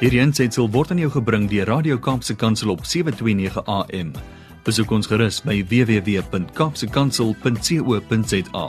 Hierdie aanseit word aan jou gebring deur Radio Kaapse Kansel op 7:29 AM. Besoek ons gerus by www.kapsekansel.co.za.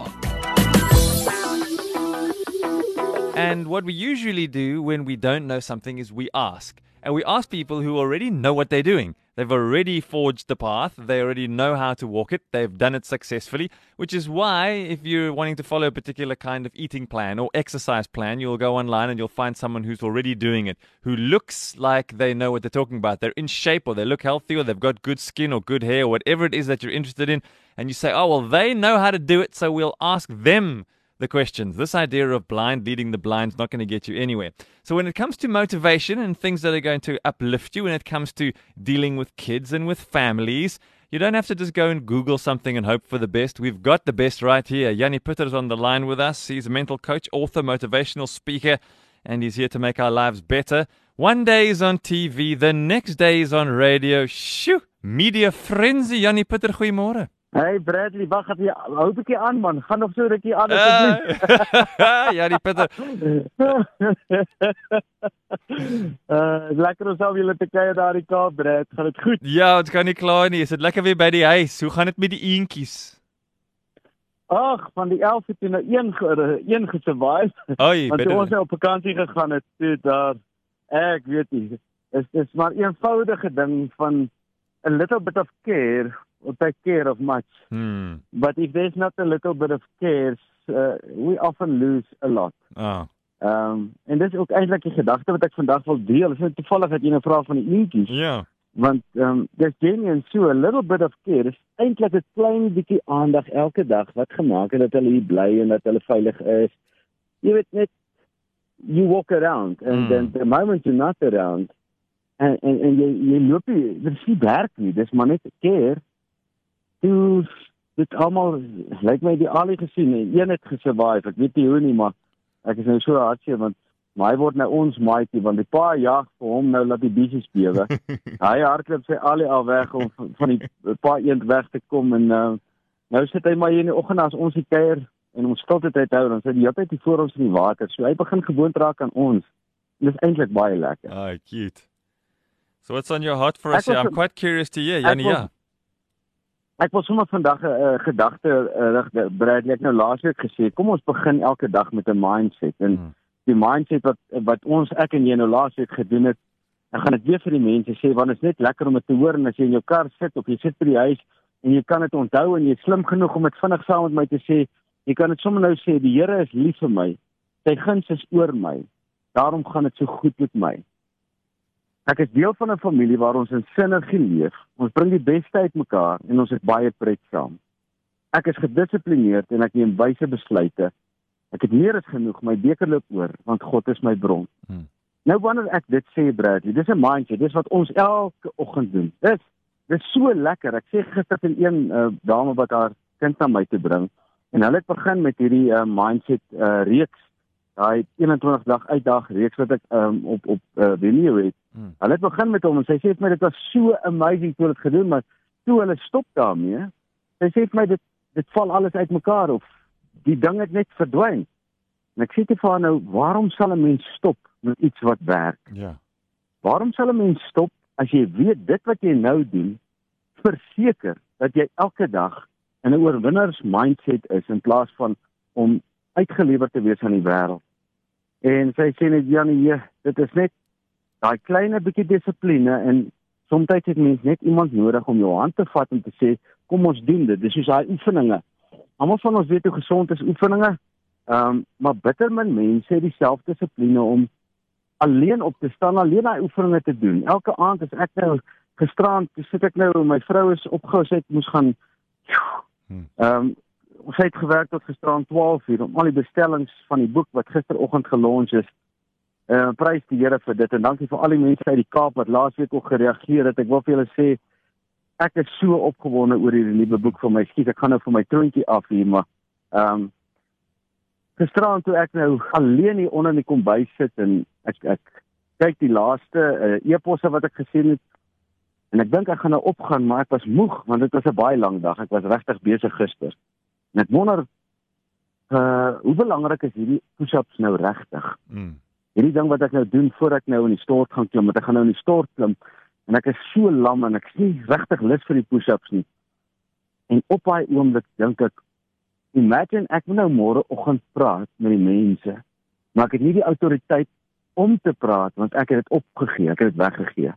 And what we usually do when we don't know something is we ask. And we ask people who already know what they're doing. They've already forged the path, they already know how to walk it, they've done it successfully, which is why, if you're wanting to follow a particular kind of eating plan or exercise plan, you'll go online and you'll find someone who's already doing it, who looks like they know what they're talking about. They're in shape or they look healthy or they've got good skin or good hair or whatever it is that you're interested in. And you say, oh, well, they know how to do it, so we'll ask them the questions. This idea of blind leading the blind is not going to get you anywhere. So, when it comes to motivation and things that are going to uplift you, when it comes to dealing with kids and with families, you don't have to just go and Google something and hope for the best. We've got the best right here. Yanni Pitter is on the line with us. He's a mental coach, author, motivational speaker, and he's here to make our lives better. One day is on TV, the next day is on radio. Shoo! Media frenzy. Yanni Pitter, goeiemôre. Hey Bradley, wag het jy hou 'n bietjie aan man. Gaan nog so rukkie aan asseblief. Uh, ja, die Pieter. uh, lekker om saam julle te kuier daar in Kaap, Brad. Gaan dit goed? Ja, dit kan nie kla nie. Is dit lekker weer by die huis? Hoe gaan dit met die eentjies? Ag, van die 11 het jy nou een een gesurvive. Oei, Want ons nou op vakansie gegaan het, toe daar ek weet nie. Is dis maar 'n eenvoudige ding van a little bit of care take care of much. Hmm. But if there's not a little bit of care, uh, we often lose a lot. Ah. Ehm um, en dis ook eintlik die gedagte wat ek vandag wil deel. Dit is toevallig dat jy 'n nou vraag van die eentjies. Ja. Want ehm um, dis genuine so a little bit of care. Dis eintlik 'n klein bietjie aandag elke dag wat gemaak het dat hulle hier bly en dat hulle veilig is. Jy weet net you walk around and Mm. then the moment you're not around en en en jy jy loop nie, dit is nie werk nie. Dis maar net care. Toe dit almal lyk my die alie gesien en een het gesurvive. Ek weet nie hoe nie, maar ek is nou so hartseer want my word nou ons maatjie want die pa jag vir hom nou laat die besies bewe. hy hardloop sy alie al weg om van die pa eend weg te kom en uh, nou sit hy maar hier in die oggend as ons die kuier en ons stilte tyd hou dan sit hy die hele tyd hier voor ons in die water. So hy begin gewoond raak aan ons. En dis eintlik baie lekker. Ah, cute. So what's on your heart for us was- I'm quite curious to hear. ek Yanni, was- ja. Ek wil sommer vandag 'n uh, gedagte uh, rig Bradley ek nou laasweek gesê, kom ons begin elke dag met 'n mindset en Hmm. die mindset wat wat ons ek en jy nou laasweek gedoen het. Ek gaan dit weer vir die mense sê want dit is net lekker om dit te hoor en as jy in jou kar sit of jy sit by die huis en jy kan dit onthou en jy is slim genoeg om dit vinnig saam met my te sê, jy kan dit sommer nou sê die Here is lief vir my. Sy guns is oor my. Daarom gaan dit so goed met my. Ek is deel van 'n familie waar ons in sinergie leef. Ons bring die beste uit mekaar en ons het baie pret saam. Ek is gedissiplineerd en ek neem wyse besluite. Ek het meer as genoeg, my beker loop oor want God is my bron. Hmm. Nou wanneer ek dit sê Bradley, dis 'n mindset, dis wat ons elke oggend doen. Dis dis so lekker. Ek sê gister vir een uh, dame wat haar kind na my toe bring en hulle het begin met hierdie uh, mindset uh, reeks daai 21 dag uitdag reeks wat ek um, op op uh, Vimeo het. Hmm. Hulle het begin met hom en sy sê vir my dit was so amazing toe hulle dit gedoen, maar toe hulle stop daarmee, sy sê vir my dit dit val alles uitmekaar of die ding het net verdwyn. En ek sê te vir nou, waarom sal 'n mens stop met iets wat werk? Ja. Waarom sal 'n mens stop as jy weet dit wat jy nou doen verseker dat jy elke dag in 'n oorwinners mindset is in plaas van om uitgelewer te wees aan die wêreld. En sy sê net Janie, ja, dit is net daai klein bietjie dissipline en soms het mens net iemand nodig om jou hand te vat en te sê kom ons doen dit. Dis soos daai oefeninge. Almal van ons weet hoe gesond is oefeninge. Ehm um, maar bitter min mense het dieselfde dissipline om alleen op te staan, alleen daai oefeninge te doen. Elke aand as ek nou gisterand, toe sit ek nou, my vrou is opgehou, sy het moes gaan Hmm. Ehm um, ons het gewerk tot gisterand 12 uur om al die bestellings van die boek wat gisteroggend gelons is. Uh prys die Here vir dit en dankie vir al die mense uit die Kaap wat laasweek ook gereageer het. Ek wil vir julle sê ek is so opgewonde oor hierdie nuwe boek van my. Skiet, ek gaan nou vir my troontjie af hier, maar ehm um, gisterand toe ek nou alleen hier onder in die kombuis sit en ek ek kyk die laaste uh, e-posse wat ek gesien het en ek dink ek gaan nou opgaan, maar ek was moeg want dit was 'n baie lang dag. Ek was regtig besig gister. En ek wonder uh hoe belangrik is hierdie push-ups nou regtig? Mm. hierdie ding wat ek nou doen voor ek nou in die stort gaan klim, want ek gaan nou in die stort klim en ek is so lam en ek is nie regtig lus vir die push-ups nie. En op daai oomblik dink ek imagine ek moet nou môre oggend praat met die mense, maar ek het nie die autoriteit om te praat want ek het dit opgegee, ek het dit weggegee.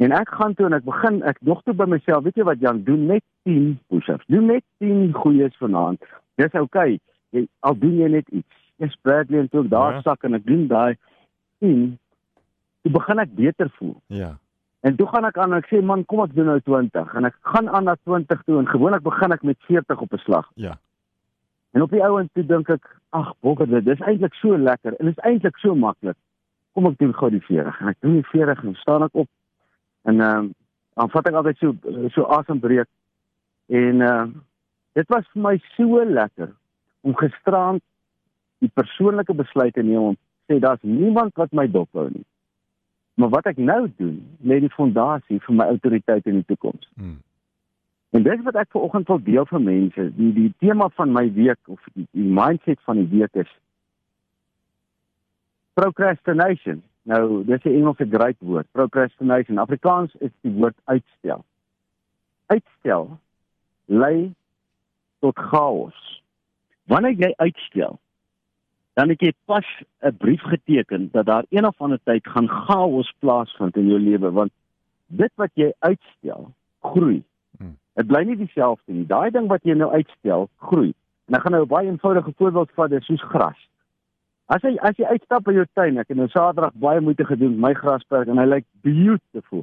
En ek gaan toe en ek begin ek dog toe by myself, weet jy wat Jan, doen net 10 push-ups. Doen net 10 goeies vanaand. Dis oukei. Okay. Jy al doen jy net iets. Dis Bradley en toe daar ja. sak en ek doen daai 10. Toe begin ek beter voel. Ja. En toe gaan ek aan en ek sê man, kom ek doen nou 20 en ek gaan aan na 20 toe en gewoonlik begin ek met 40 op 'n slag. Ja. En op die ouend toe dink ek, ag, bokker dit, dis eintlik so lekker en dit is eintlik so maklik. Kom ek doen gou die 40. En ek doen die 40 en staan ek op En ehm uh, dan vat ek altyd so so asembreek. En ehm uh, dit was vir my so lekker om gisterand die persoonlike besluit te neem om sê daar's niemand wat my dop hou nie. Maar wat ek nou doen, lê die fondasie vir my autoriteit in die toekoms. Hmm. En dis wat ek vanoggend wil deel vir mense. Die die tema van my week of die, die mindset van die week is procrastination. Nou, dis 'n Engelse great woord, procrastination. Afrikaans is die woord uitstel. Uitstel lei tot chaos. Wanneer jy uitstel, dan het jy pas 'n brief geteken dat daar een of ander tyd gaan chaos plaasvind in jou lewe want dit wat jy uitstel, groei. Hmm. Dit bly nie dieselfde nie. Daai ding wat jy nou uitstel, groei. En ek gaan nou 'n baie eenvoudige voorbeeld vat, dis soos gras. As jy as jy uitstap in jou tuin, ek het nou Saterdag baie moeite gedoen met my grasperk en hy lyk beautiful.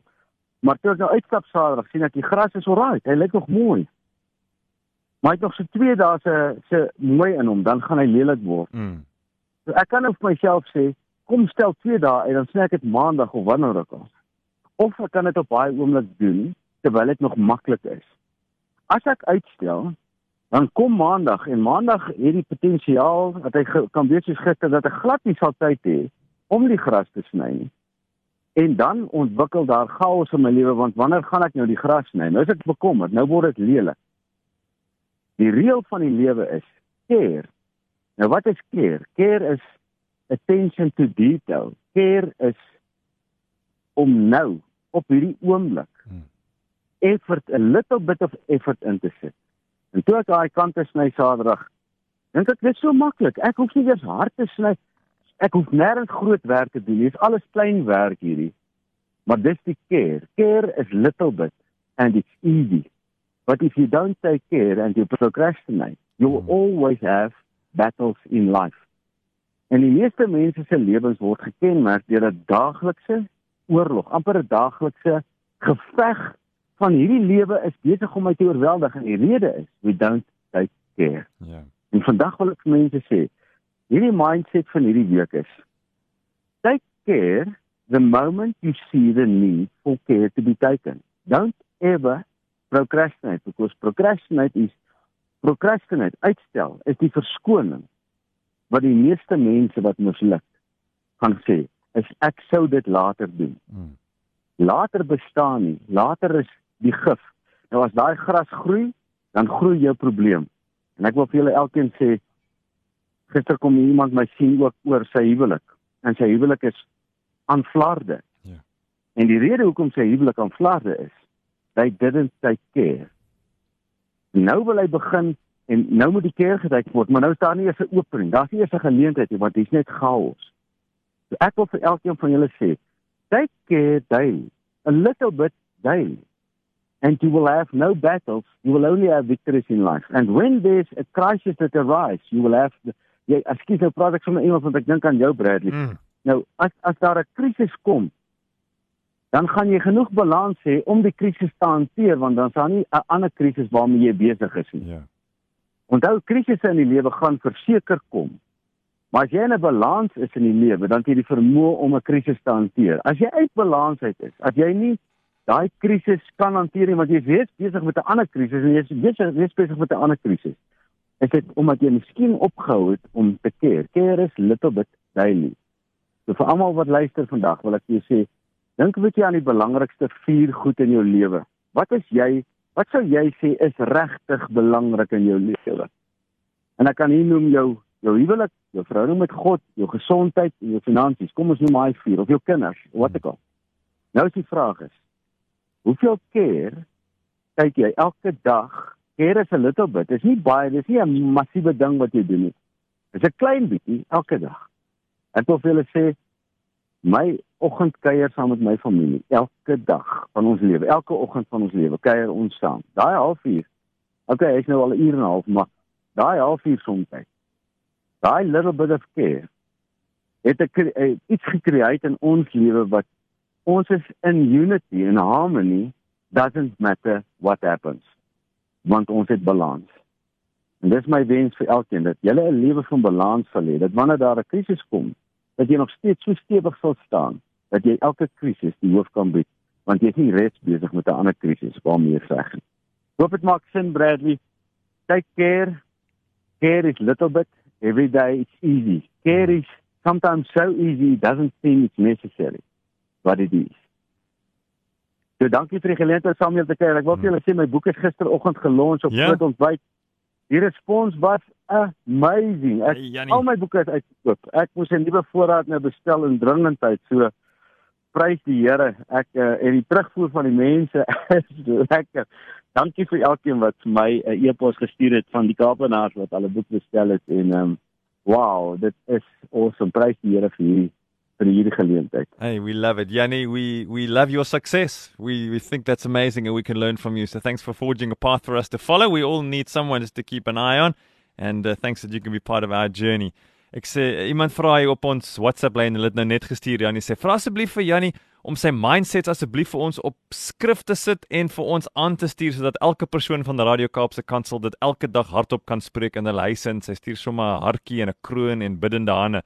Maar toe ek nou uitstap Saterdag, sien ek die gras is alright, hy lyk nog mooi. Maar hy het nog so 2 dae se se mooi in hom, dan gaan hy lelik word. Mm. So ek kan nou vir myself sê, kom stel 2 dae en dan sê ek dit maandag of wanneer ook al. Of ek kan dit op baie oomblik doen terwyl dit nog maklik is. As ek uitstel, dan kom maandag en maandag het die potensiaal dat hy kan wees soos gister dat hy glad nie sal tyd hê om die gras te sny nie. En dan ontwikkel daar chaos in my lewe want wanneer gaan ek nou die gras sny? Nou is ek bekommerd, nou word dit lelik. Die reël van die lewe is care. Nou wat is care? Care is attention to detail. Care is om nou op hierdie oomblik hmm. effort a little bit of effort in te sit. En toe ek daai kante sny Saterdag, dink ek dit so maklik. Ek hoef nie eers hard te sny. Ek hoef nêrens groot werk te doen. Dit is alles klein werk hierdie. Maar dis die care. Care is little bit and it's easy. But if you don't take care and you procrastinate, you will hmm. always have battles in life. En die meeste mense se lewens word gekenmerk deur 'n daaglikse oorlog, amper 'n daaglikse geveg van hierdie lewe is besig om my te oorweldig en die rede is we don't take care. Ja. En vandag wil ek vir mense sê, hierdie mindset van hierdie week is take care the moment you see the need for care to be taken. Don't ever procrastinate because procrastinate is procrastinate uitstel is die verskoning wat die meeste mense wat misluk gaan sê is ek sou dit later doen. Hmm. Later bestaan nie. Later is die gif. Nou as daai gras groei, dan groei jou probleem. En ek wil vir julle elkeen sê gister kom iemand my sien ook oor sy huwelik en sy huwelik is aanflarde. Ja. En die rede hoekom sy huwelik aanflarde is, they didn't take care. Nou wil hy begin en nou moet die keer gekyk word, maar nou is daar nie eens 'n opening. Daar's nie eens 'n geleentheid nie want dit's net chaos. So ek wil vir elkeen van julle sê, take care daily, a little bit daily and you will have no battles. You will only have victories in life. And when there's a crisis that arises, you will have the, jy ekskuus nou praat ek sommer Engels want ek dink aan jou Bradley. Mm. Nou as as daar 'n krisis kom, dan gaan jy genoeg balans hê om die krisis te hanteer want dan is daar nie 'n ander krisis waarmee jy besig is nie. Ja. Onthou krisisse in die lewe gaan verseker kom. Maar as jy in 'n balans is in die lewe, dan het jy die vermoë om 'n krisis te hanteer. As jy uit balans uit is, as jy nie daai krisis kan hanteer want jy is besig met 'n ander krisis en jy is besig jy's besig met 'n ander krisis. Is dit omdat jy miskien opgehou het om te keer? Keer is little bit daily. So vir almal wat luister vandag, wil ek jou sê, dink 'n bietjie aan die belangrikste vier goed in jou lewe. Wat is jy? Wat sou jy sê is regtig belangrik in jou lewe? En ek kan hier noem jou jou huwelik, jou verhouding met God, jou gesondheid en jou finansies. Kom ons noem maar vier of jou kinders, wat ook al. Nou is die vraag is: Hoeveel keer kyk jy elke dag? Care is a little bit. Dit is nie baie, dit is nie 'n massiewe ding wat jy doen nie. Dit is 'n klein bietjie elke dag. Ek wil vir julle sê my oggendkuier saam met my familie elke dag van ons lewe, elke oggend van ons lewe kuier ons saam. Daai halfuur. Okay, ek's nou al 'n uur en 'n half, maar daai halfuur soms. Daai little bit of care het ek iets gekreëer in ons lewe wat ons is in unity en harmony doesn't matter what happens want ons het balans. En dis my wens vir elkeen dat jy 'n lewe van balans sal hê. Dat wanneer daar 'n krisis kom, dat jy nog steeds so stewig sal staan dat jy elke krisis die hoof kan bied, want jy is nie reeds besig met 'n ander krisis waarmee jy veg nie. Hoop dit maak sin Bradley. Take care. Care is little bit every day it's easy. Care is sometimes so easy it doesn't seem it's necessary but it is. So dankie vir die geleentheid Samuel te kuier. Ek wil vir julle sê my boek is gisteroggend gelons op Ja. groot ontbyt. Die respons was amazing. Ek Hey, al my boeke is uitgekoop. Ek moes 'n nuwe voorraad nou bestel in dringendheid. So prys die Here. Ek uh, en die terugvoer van die mense is lekker. Dankie vir elkeen wat vir my 'n uh, e-pos gestuur het van die Kaapenaars wat hulle boek bestel het en ehm um, wow, dit is awesome. Prys die Here vir hierdie vir hierdie geleentheid. Hey, we love it. Yanni, we, we love your success. We, we think that's amazing and we can learn from you. So thanks for forging a path for us to follow. We all need someone just to keep an eye on. And uh, thanks that you can be part of our journey. Ek sê iemand vra hier op ons WhatsApp lyn, hulle het nou net gestuur Jannie sê vra asseblief vir Jannie om sy mindsets asseblief vir ons op skrif te sit en vir ons aan te stuur sodat elke persoon van die Radio Kaapse Kansel dit elke dag hardop kan spreek in hulle huise en sy stuur sommer 'n hartjie en 'n kroon en biddende hande.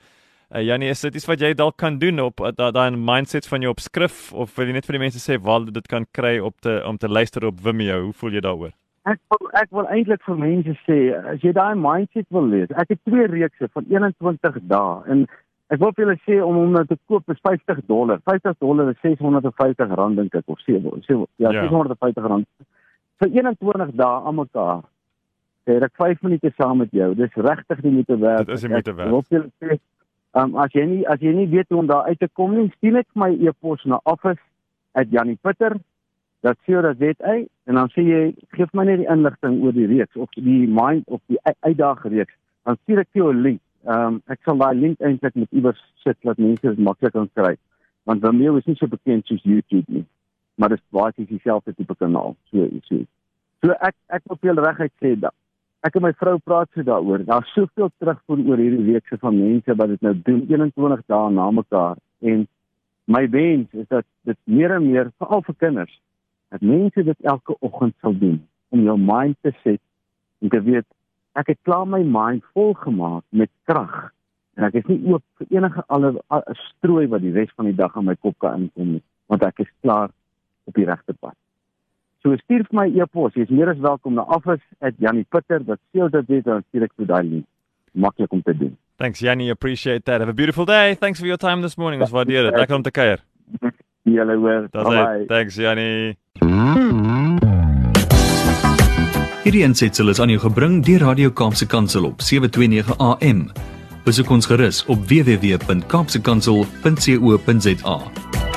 Uh, Jannie, is dit iets wat jy dalk kan doen op uh, daai mindsets van jou op skrif of wil jy net vir die mense sê waar dit kan kry op te om te luister op Vimeo? Hoe voel jy daaroor? Ek wil ek wil eintlik vir mense sê as jy daai mindset wil lees. Ek het twee reekse van 21 dae en ek wil vir julle sê om hom nou te koop is 50 dollar. 50 dollar is 650 rand dink ek of 7 7 ja, Ja. 650 rand. Vir 21 dae aan mekaar. Sê ek 5 minute saam met jou. Dis regtig die moeite werd. Dit is die Ek- moeite ek werd. wil vir julle sê Um, as jy nie as jy nie weet hoe om daar uit te kom nie, stuur net vir my e-pos na office@janniepitter.co.za en dan sê jy gee vir my net die inligting oor die reeks of die mind of die uit- uitdagreeks. Dan stuur ek jou 'n link. Ehm um, ek sal daai link eintlik met iewers sit dat mense dit maklik kan kry. Want Vimeo is nie so bekend soos YouTube nie. Maar dit is basies dieselfde tipe kanaal. So so. So ek ek wil julle reguit sê dat ek en my vrou praat so daaroor. Daar's soveel terugvoer oor hierdie reekse van mense wat dit nou doen 21 dae na mekaar en my wens is dat dit meer en meer veral vir kinders dat mense dit elke oggend sal doen om jou mind te set en te weet ek het klaar my mind vol gemaak met krag en ek is nie oop vir enige ander strooi wat die res van die dag aan my kop kan inkom nie want ek is klaar op die regte pad. So stuur vir my e-pos, jy is meer as welkom na office@janniepitter.co.za en stuur ek vir daai link. Maklik om te doen. Thanks Yanni, appreciate that. Have a beautiful day. Thanks for your time this morning. Ons waardeer dit. Lekker om te kuier. Julle hoor. It. Thanks Yanni. Hierdie aansetsel is aan jou gebring deur Radio Kaapse Kansel op 729 AM. Besoek ons gerus op www.kaapsekansel.co.za.